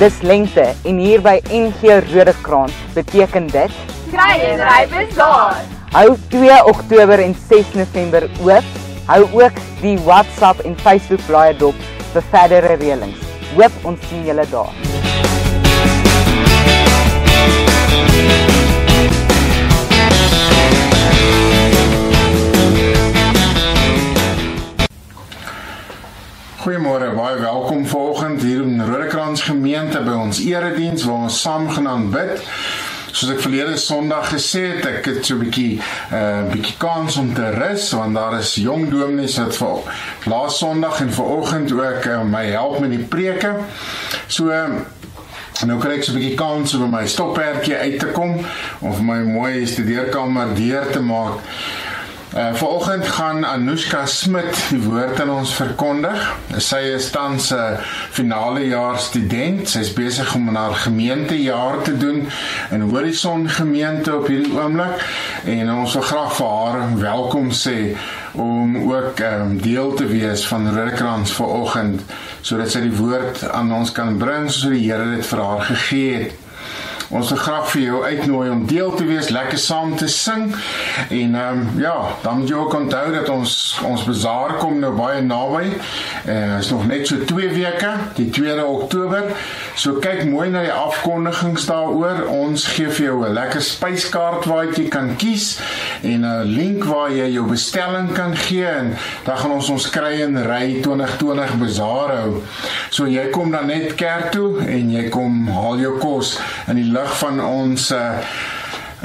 Dis lente en hier by NG Rodekrans beteken dit kry en ryp is daar. Hou 2 Oktober en 6 November oop. Hou ook die WhatsApp en Facebook blaai dop vir verdere reëlings. Hoop ons sien julle daar. Goeiemôre, baie welkom vanoggend hier in Rodekrans gemeente by ons erediens waar ons saam gaan bid. Soos ek verlede Sondag gesê het, ek het so 'n bietjie 'n uh, bietjie kans om te rus want daar is jong dominees wat vir laas Sondag en vanoggend ook uh, my help met die preke. So uh, Nou kry ek so 'n bietjie kans om my stoppertjie uit te kom of my mooi studeerkamer deur te maak. Uh, Vanoggend gaan Anushka Smit die woord aan ons verkondig. Sy is tans 'n uh, finale jaar student. Sy's besig om haar gemeentejaar te doen in Horison gemeente op hierdie oomblik en ons wil graag vir haar welkom sê om ook um, deel te wees van Rodekrans vanoggend sodat sy die woord aan ons kan bring soos die Here dit vir haar gegee het. Ons wil graag vir jou uitnooi om deel te wees, lekker saam te sing. En ehm um, ja, dan moet jy ook onthou dat ons ons bazaar kom nou baie naby. Eh uh, is nog net so 2 weke, die 2de Oktober. So kyk mooi na die afkondigings daaroor. Ons gee vir jou 'n lekker spyskaart waar jy kan kies en 'n link waar jy jou bestelling kan gee en dan gaan ons ons kry en ry 2020 bazaar hou. So jy kom dan net kerk toe en jy kom haal jou kos in die lig van ons uh,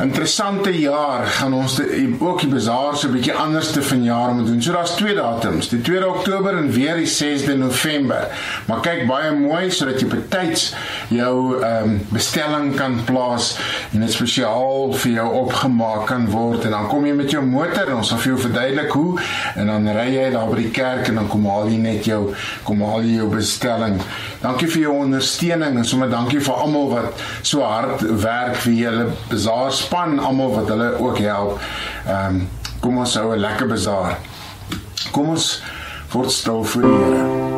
interessante jaar gaan ons die, ook die bazaar so 'n bietjie anders te vanjaar moet doen. So daar's twee datums, die 2de Oktober en weer die 6de November. Maar kyk baie mooi sodat jy betyds jou ehm um, bestelling kan plaas en dit spesiaal vir jou opgemaak kan word en dan kom jy met jou motor en ons sal vir jou verduidelik hoe en dan ry jy daar by die kerk en dan kom haal jy net jou kom haal jy jou bestelling. Dankie vir jou ondersteuning en sommer dankie vir almal wat so hard werk vir julle bazaar span almal wat hulle ook help. Ehm um, kom ons hou 'n lekker bazaar. Kom ons word stil voor die Here.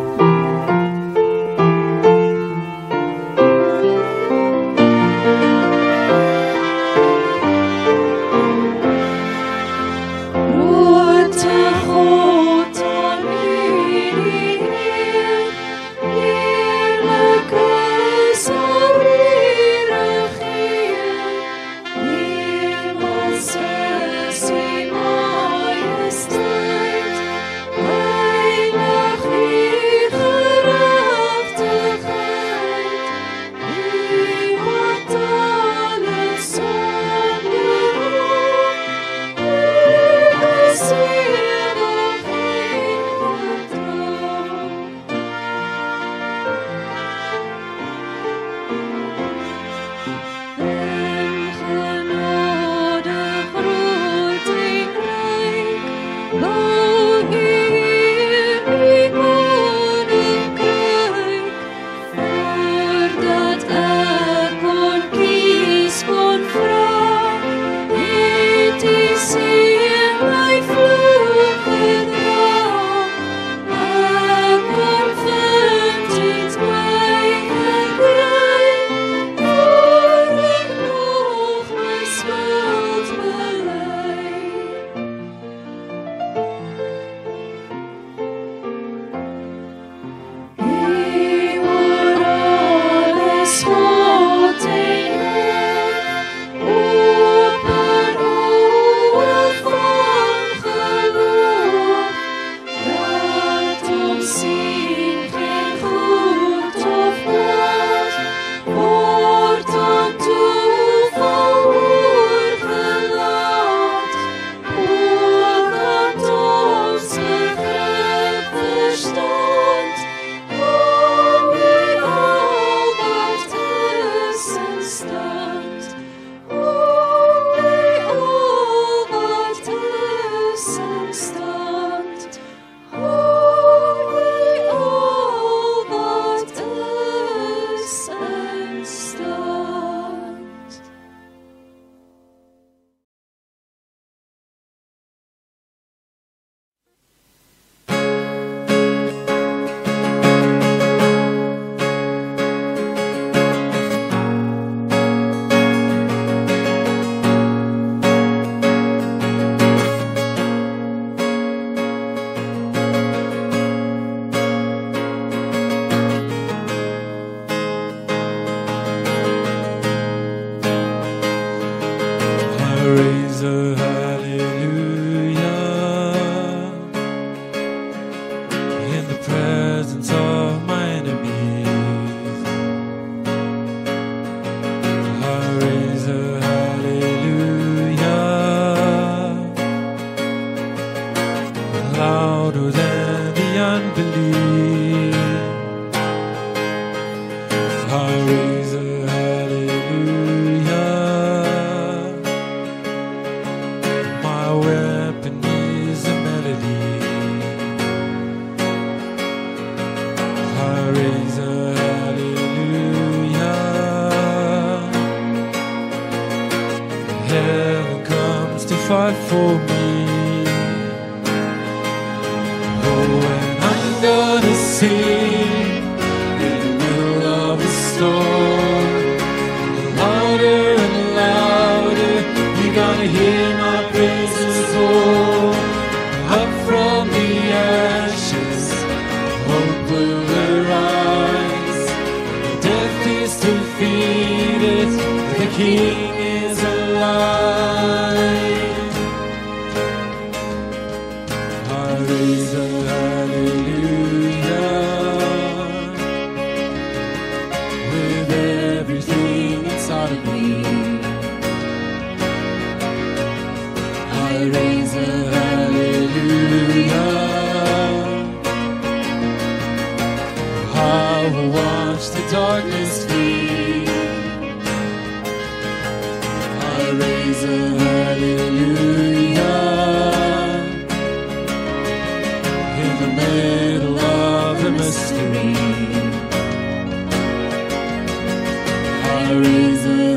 there is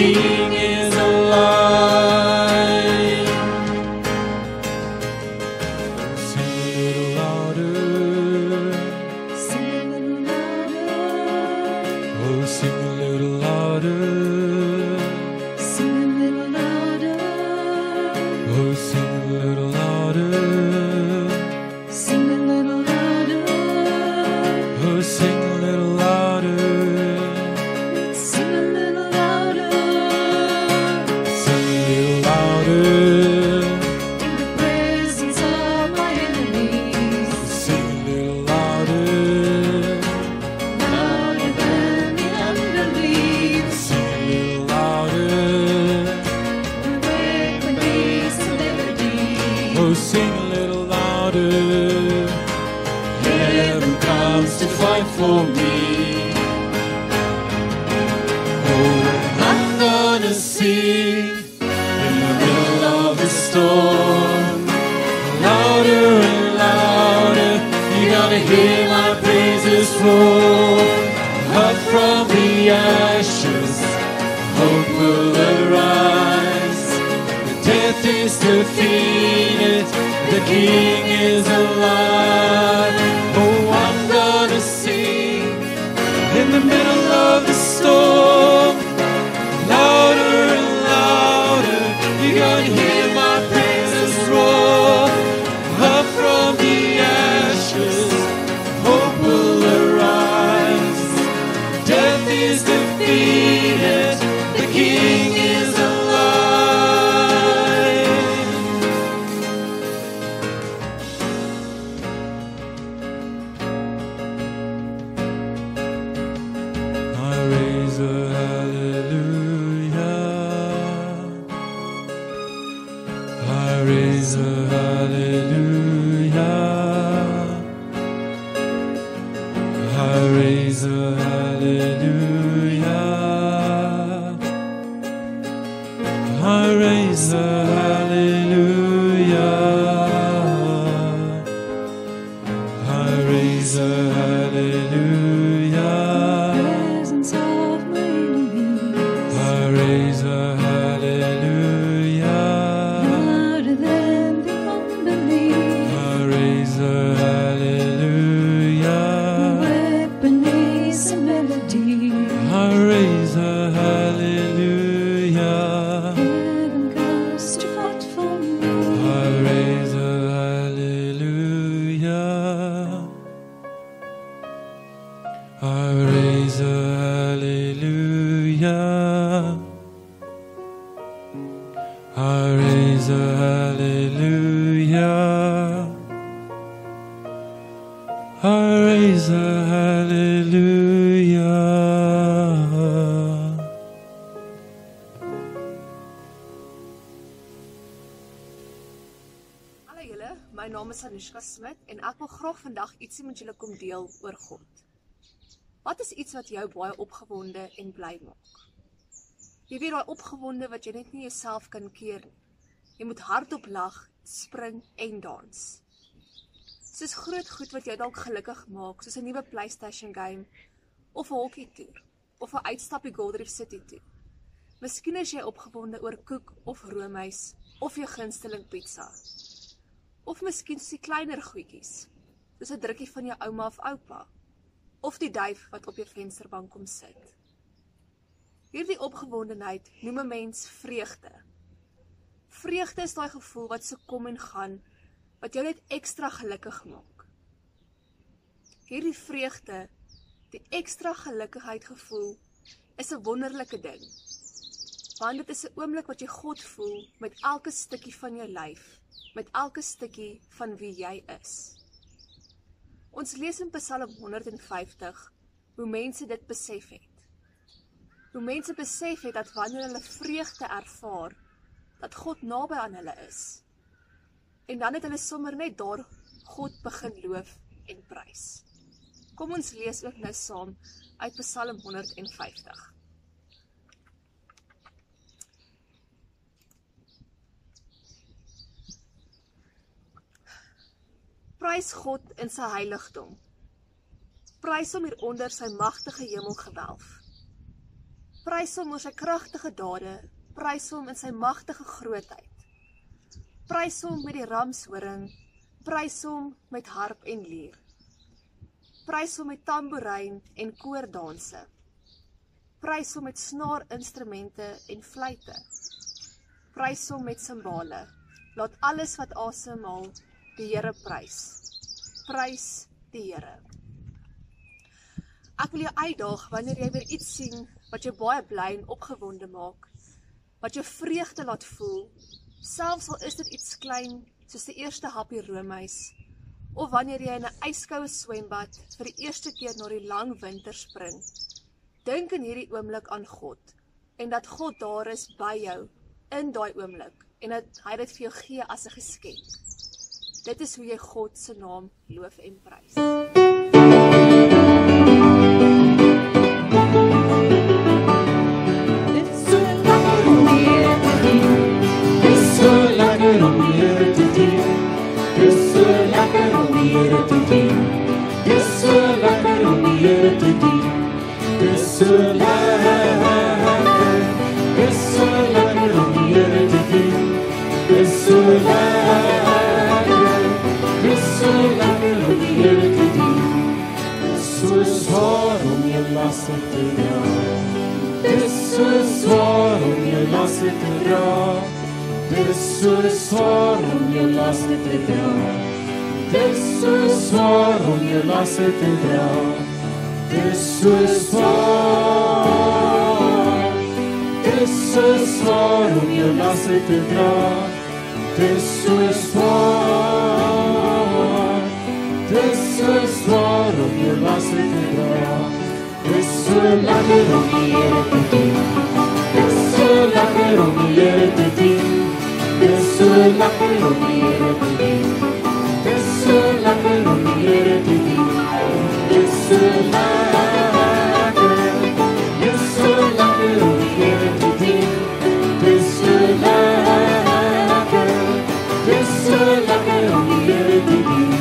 King graag vandag ietsie met julle kom deel oor God. Wat is iets wat jou baie opgewonde en bly maak? Jy weet daai opgewonde wat jy net nie jouself kan keer nie. Jy moet hardop lag, spring en dans. Soos groot goed wat jou dalk gelukkig maak, soos 'n nuwe PlayStation game of 'n hokkietoer of 'n uitstapie Gold Reef City toe. Miskien is jy opgewonde oor koek of roomys of jou gunsteling pizza. Of miskien is dit kleiner goedjies, soos 'n drukkie van jou ouma of oupa of die duif wat op jou vensterbank kom sit. Hierdie opgewondenheid noem 'n mens vreugde. Vreugde is daai gevoel wat so kom en gaan wat jou net ekstra gelukkig maak. Hierdie vreugde, die ekstra gelukigheid gevoel is 'n wonderlike ding. Want dit is 'n oomblik wat jy God voel met elke stukkie van jou lyf, met elke stukkie van wie jy is. Ons lees in Psalm 150 hoe mense dit besef het. Hoe mense besef het dat wanneer hulle vreugde ervaar, dat God naby aan hulle is. En dan het hulle sommer net daar God begin loof en prys. Kom ons lees ook nou saam uit Psalm 150. Prys God in sy heiligdom. Prys hom hieronder sy magtige hemelgewelf. Prys hom oor sy kragtige dade, prys hom in sy magtige grootheid. Prys hom met die ramshoring, prys hom met harp en lier. Prys hom met tamboerijn en koordanse. Prys hom met snaarinstrumente en fluitte. Prys hom met simbale. Laat alles wat asemhaal die Here prys. Prys die Here. Ek wil jou uitdaag wanneer jy weer iets sien wat jou baie bly en opgewonde maak, wat jou vreugde laat voel, selfs al is dit iets klein soos die eerste happie roomys, of wanneer jy in 'n ijskoue swembad vir die eerste keer na die lang winter spring. Dink in hierdie oomblik aan God en dat God daar is by jou in daai oomblik en dat hy dit vir jou gee as 'n geskenk. Dit is hoe jy God se naam loof en prys. Om je lasten te dragen. Dit is so zwaar om je lasten te dragen. Dit is so zwaar om je lasten te dragen. Dit is so zwaar. Dit is so zwaar om je lasten te dragen. Dit is so zwaar. Dit is so zwaar om je lasten te dragen. Dit is so lekker om die Here te dien. Dit is so lekker om die Here te dien. Dit is so lekker om die Here te dien. Dit is so lekker om die Here te dien. Dit is so lekker. Dit is so lekker om die Here te dien. Dit is so lekker. Dit is so lekker om die Here te dien.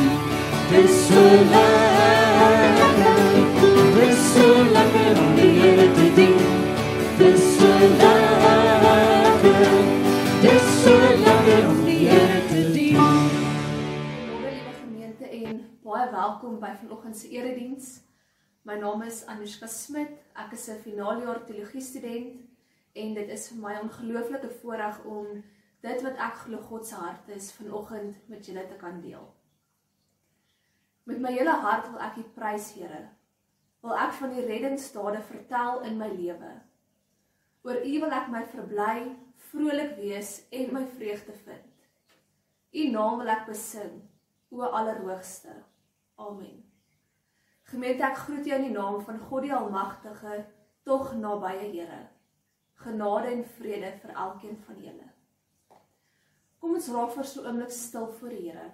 Dit is so lekker. Dit is so lekker om die Here te dien. Dit is so baie welkom by vanoggend se erediens. My naam is Anushka Smit. Ek is 'n finaaljaar teologie student en dit is vir my 'n ongelooflike voorreg om dit wat ek glo God se hart is vanoggend met julle te kan deel. Met my hele hart wil ek U prys, Here. Wil ek van die reddingsdade vertel in my lewe. Oor U wil ek my verbly, vrolik wees en my vreugde vind. U naam wil ek besing, o Allerhoogste. Amen. Gemeente, ek groet jou in die naam van God die Almagtige, tog nabye Here. Genade en vrede vir elkeen van julle. Kom ons raak vir so 'n oomblik stil voor die Here.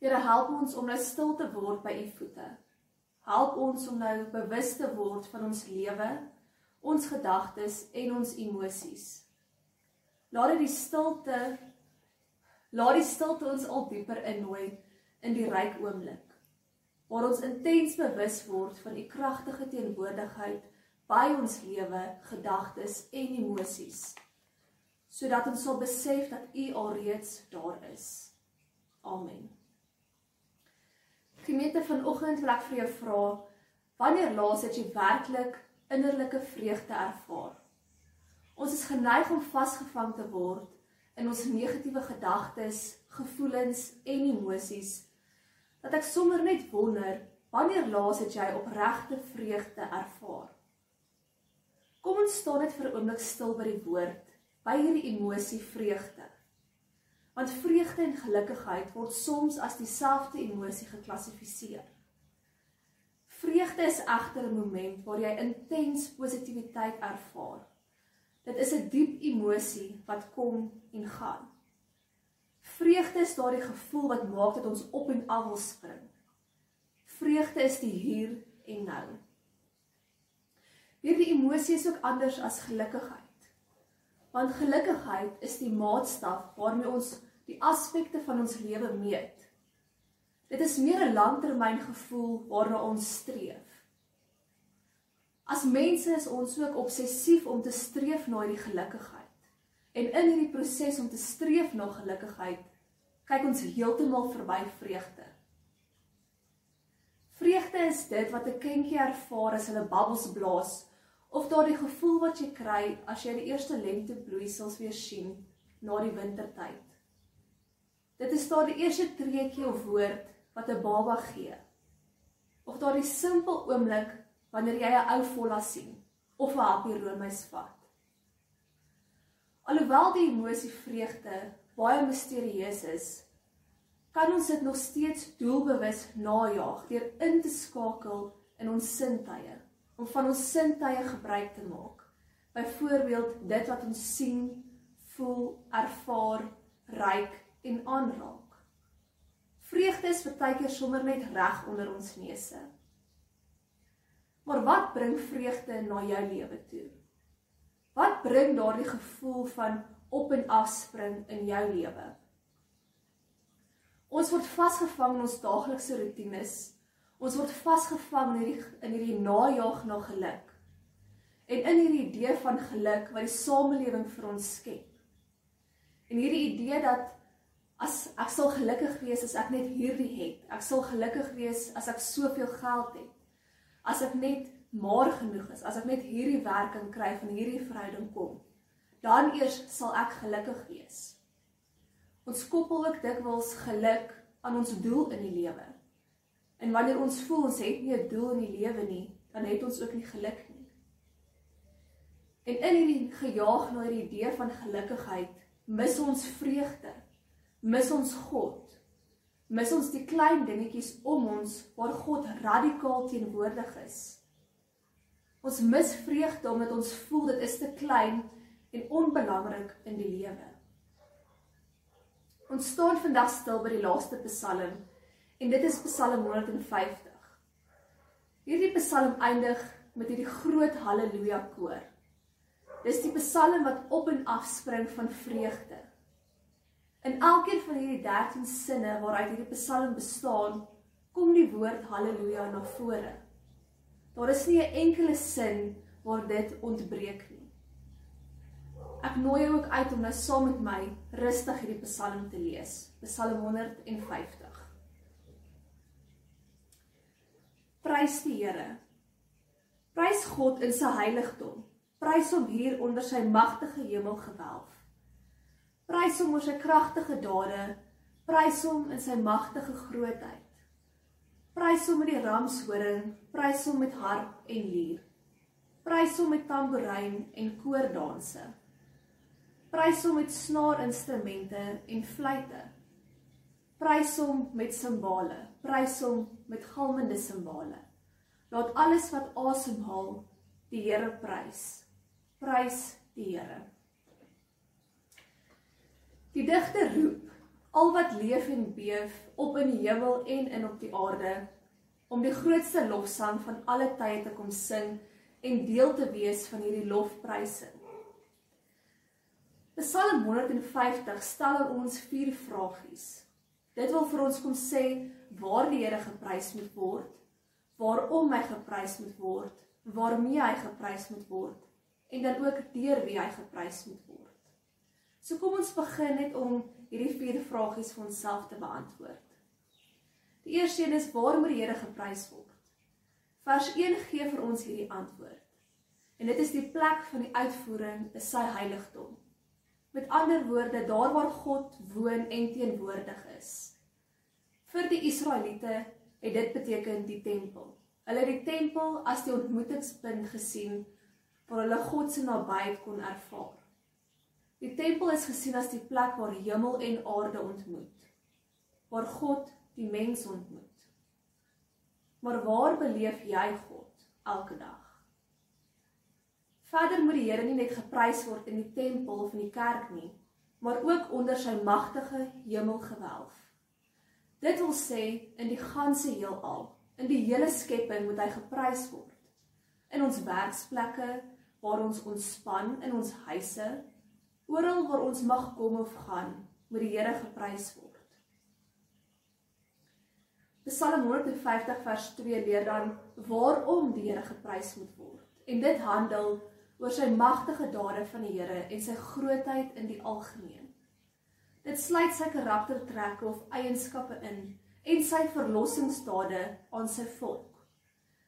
Here, help ons om nou stil te word by u voete. Help ons om nou bewus te word van ons lewe, ons gedagtes en ons emosies. Laat dit die stilte laat die stilte ons al dieper innooi in die ryk oomblik waar ons intens bewus word van u kragtige teenwoordigheid by ons lewe, gedagtes en emosies sodat ons sal besef dat u alreeds daar is. Amen. Gemeente vanoggend wil ek vir jou vra wanneer laas het jy werklik innerlike vreugde ervaar? Ons is geneig om vasgevang te word in ons negatiewe gedagtes, gevoelens en emosies dat ek sommer net wonder wanneer laas het jy opregte vreugde ervaar? Kom ons staan net vir 'n oomblik stil by die woord, by hierdie emosie vreugde. Want vreugde en gelukigheid word soms as dieselfde emosie geklassifiseer. Vreugde is egter 'n moment waar jy intens positiwiteit ervaar. Dit is 'n diep emosie wat kom en gaan. Vreugde is daardie gevoel wat maak dat ons op en af wil spring. Vreugde is die hier en nou. Hierdie emosie is ook anders as gelukkigheid. Want gelukkigheid is die maatstaf waarmee ons die aspekte van ons lewe meet. Dit is meer 'n langtermyn gevoel waarna ons streef. As mense is ons ook obsessief om te streef na hierdie gelukkigheid. En in hierdie proses om te streef na gelukkigheid, kyk ons heeltemal verby vreugde. Vreugde is dit wat 'n kindjie ervaar as hulle babbels blaas of daardie gevoel wat jy kry as jy die eerste lentebloeisels weer sien na die wintertyd. Dit is daardie eerste treukie of woord wat 'n baba gee. Of daardie simpel oomblik wanneer jy 'n ou volla sien of 'n happie roomys vat. Alhoewel die emosie vreugde baie misterieus is, kan ons dit nog steeds doelbewus najag deur in te skakel in ons sintuie om van ons sintuie gebruik te maak. Byvoorbeeld dit wat ons sien, voel, ervaar, ruik en aanraak. Vreugde is baie keer sommer net reg onder ons neuse. Maar wat bring vreugde na jou lewe toe? Wat bring daardie gevoel van op en af spring in jou lewe? Ons word vasgevang in ons daaglikse rotines. Ons word vasgevang in hierdie in hierdie najag na geluk. En in hierdie idee van geluk wat die samelewing vir ons skep. En hierdie idee dat as ek sal gelukkig wees as ek net hierdie het. Ek sal gelukkig wees as ek soveel geld het as ek net maar genoeg is, as ek net hierdie werking kry van hierdie verhouding kom, dan eers sal ek gelukkig wees. Ons koppel ook dikwels geluk aan ons doel in die lewe. En wanneer ons voel ons het nie 'n doel in die lewe nie, dan het ons ook nie geluk nie. En in hierdie gejaag na hierdie idee van gelukigheid, mis ons vreugde, mis ons God, mis ons die klein dingetjies om ons waar God radikaal teenwoordig is. Ons mis vreugde omdat ons voel dit is te klein en onbelangrik in die lewe. Ons staan vandag stil by die laaste Psalm en dit is Psalm 150. Hierdie Psalm eindig met hierdie groot haleluja koor. Dis die Psalm wat op en af spring van vreugde. In elkeen van hierdie 13 sinne waaruit hierdie Psalm bestaan, kom die woord haleluja na vore. Daar is nie 'n enkele sin waar dit ontbreek nie. Ek nooi jou ook uit om nou saam met my rustig hierdie Psalm te lees, Psalm 150. Prys die Here. Prys God in sy heiligdom. Prys hom hier onder sy magtige hemelgewelf. Prys hom oor sy kragtige dade. Prys hom in sy magtige grootheid. Prys hom met die ramshoring, prys hom met harp en lier. Prys hom met tamboerijn en koordanse. Prys hom met snaarinstrumente en fluitte. Prys hom met simbale. Prys hom met galmende simbale. Laat alles wat asemhaal die Here prys. Prys die Here. Die digter roep al wat leef en beef op in die hemel en in op die aarde om die grootste lofsang van alle tye te kom sing en deel te wees van hierdie lofprysing. Psalm 150 stel ons vier vragies. Dit wil vir ons kom sê waar die Here geprys moet word, waarom hy geprys moet word, waarmee hy geprys moet word en dan ook deur wie hy geprys moet word. So kom ons begin net om hierdie vier vragies vir onsself te beantwoord. Die eerste een is waar moet die Here geprys word? Vers 1 gee vir ons hierdie antwoord. En dit is die plek van die uitvoering, is sy heiligdom. Met ander woorde, daar waar God woon en teenwoordig is. Vir die Israeliete het dit beteken die tempel. Hulle het die tempel as die ontmoetingspunt gesien waar hulle God se nabyheid kon ervaar. Die tempel is gesien as die plek waar hemel en aarde ontmoet. Waar God die mens ontmoet. Maar waar beleef jy God elke dag? Verder moet die Here nie net geprys word in die tempel of in die kerk nie, maar ook onder sy magtige hemelgewelf. Dit wil sê in die ganse heelal, in die hele skepping moet hy geprys word. In ons werksplekke, waar ons ontspan, in ons huise, oral waar ons mag kom of gaan, moet die Here geprys word. Psalm 150 vers 2 leer dan waarom die Here geprys moet word. En dit handel oor sy magtige dade van die Here en sy grootheid in die algemeen. Dit sluit sy karaktertrekke of eienskappe in en sy verlossingsdade aan sy volk.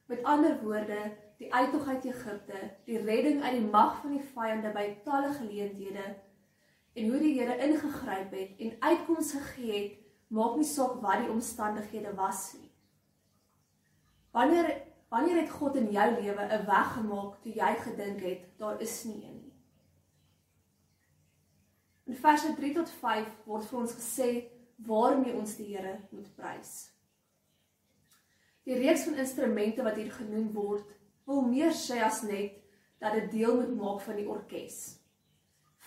Met ander woorde, die uittog uit Egipte, die redding uit die mag van die vyande by talle geleenthede en hoe die Here ingegryp het en uitkomste gegee het maak nie saak wat die omstandighede was nie. Wanneer wanneer het God in jou lewe 'n weg gemaak toe jy gedink het daar is nie een nie. In verse 3 tot 5 word vir ons gesê waarmee ons die Here moet prys. Die reeks van instrumente wat hier genoem word, wil meer sê as net dat dit deel moet maak van die orkes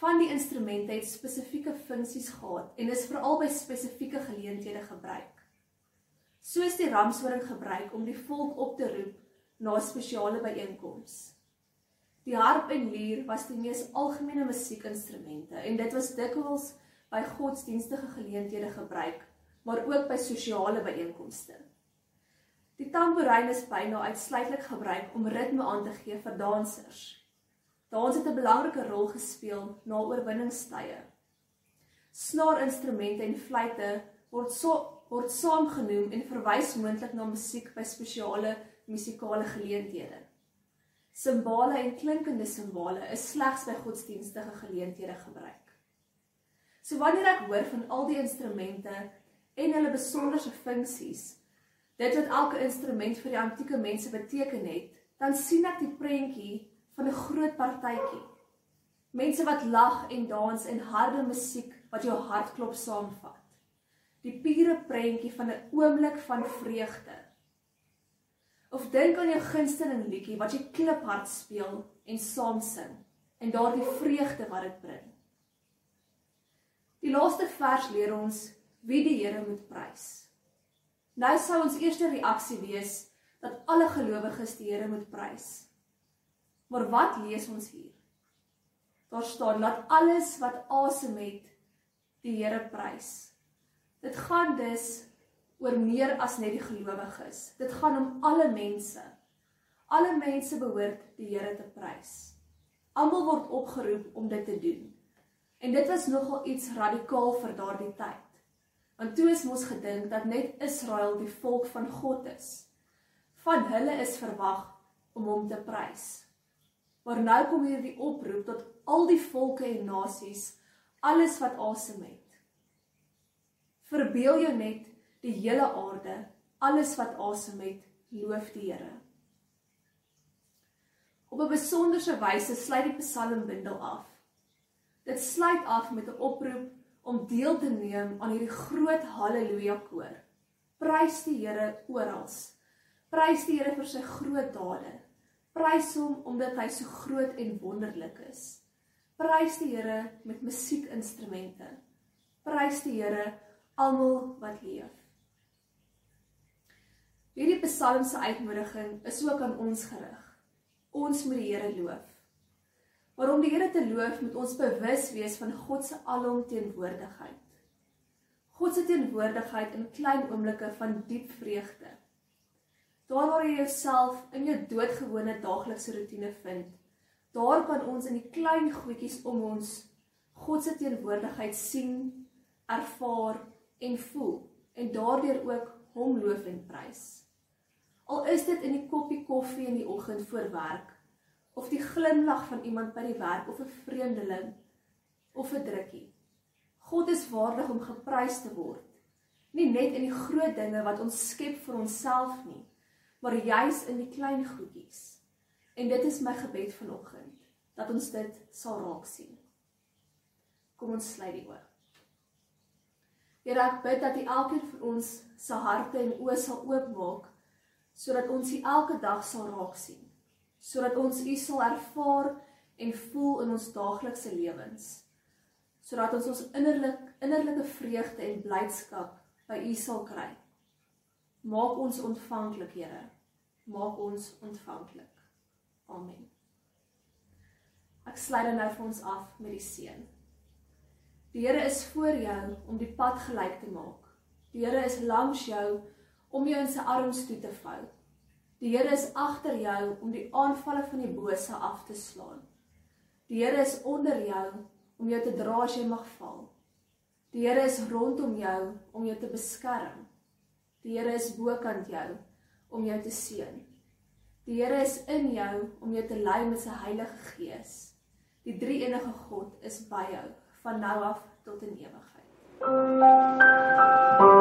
van die instrumente het spesifieke funksies gehad en is veral by spesifieke geleenthede gebruik. Soos die ramshoring gebruik om die volk op te roep na spesiale byeenkoms. Die harp en lier was die mees algemene musiekinstrumente en dit was dikwels by godsdienstige geleenthede gebruik, maar ook by sosiale byeenkomste. Die tamboerijn is byna uitsluitlik gebruik om ritme aan te gee vir dansers. Dans het 'n belangrike rol gespeel na oorwinningstye. Snaarinstrumente en fluitte word so word saam genoem en verwys moontlik na musiek by spesiale musikale geleenthede. Simbale en klinkende simbale is slegs by godsdienstige geleenthede gebruik. So wanneer ek hoor van al die instrumente en hulle besonderse funksies, dit wat elke instrument vir die antieke mense beteken het, dan sien ek die prentjie van 'n groot partytjie. Mense wat lag en dans en harde musiek wat jou hart klop saamvat. Die pure prentjie van 'n oomblik van vreugde. Of dink aan jou gunsteling liedjie wat jy kliphard speel en saam sing en daardie vreugde wat dit bring. Die laaste vers leer ons wie die Here moet prys. Nou sou ons eerste reaksie wees dat alle gelowiges die Here moet prys. Maar wat lees ons hier? Daar staan laat alles wat asem het die Here prys. Dit gaan dus oor meer as net die gelowiges. Dit gaan om alle mense. Alle mense behoort die Here te prys. Almal word opgeroep om dit te doen. En dit was nogal iets radikaal vir daardie tyd. Want toe is mos gedink dat net Israel die volk van God is. Van hulle is verwag om hom te prys. Maar nou kom hier die oproep tot al die volke en nasies, alles wat asem het. Verbeel jou net die hele aarde, alles wat asem het, loof die Here. Op 'n besonderse wyse sluit die psalmbundel af. Dit sluit af met 'n oproep om deel te neem aan hierdie groot haleluja koor. Prys die Here oral. Prys die Here vir sy groot dade. Prys hom omdat hy so groot en wonderlik is. Prys die Here met musiekinstrumente. Prys die Here almal wat leef. Hierdie Psalm se uitnodiging is ook aan ons gerig. Ons moet die Here loof. Maar om die Here te loof, moet ons bewus wees van God se alomteenwoordigheid. God se teenwoordigheid in klein oomblikke van diep vreugde. Daar waar jy jouself in jou doodgewone daaglikse rotine vind, daar kan ons in die klein goedjies om ons God se teenwoordigheid sien, ervaar en voel en daardeur ook hom loof en prys. Al is dit in die koppie koffie in die oggend voor werk of die glimlag van iemand by die werk of 'n vreemdeling of 'n drukkie. God is waardig om geprys te word. Nie net in die groot dinge wat ons skep vir onsself nie, maar juis in die klein goedjies. En dit is my gebed vanoggend dat ons dit sal raak sien. Kom ons sluit die oë. Here, ek bid dat U elkeen van ons se harte en oë sal oopmaak sodat ons U elke dag sal raak sien, sodat ons U sal ervaar en voel in ons daaglikse lewens, sodat ons ons innerlik innerlike vreugde en blydskap by U sal kry. Maak ons ontvanklik, Here. Maak ons ontvanklik. Amen. Ek sluit dan nou vir ons af met die seën. Die Here is voor jou om die pad gelyk te maak. Die Here is langs jou om jou in sy arms toe te vou. Die Here is agter jou om die aanvalle van die bose af te slaan. Die Here is onder jou om jou te dra as jy mag val. Die Here is rondom jou om jou te beskerm. Die Here is bokant jou om jou te seën. Die Here is in jou om jou te lei met sy Heilige Gees. Die drie enige God is by jou van nou af tot in ewigheid. Thank you.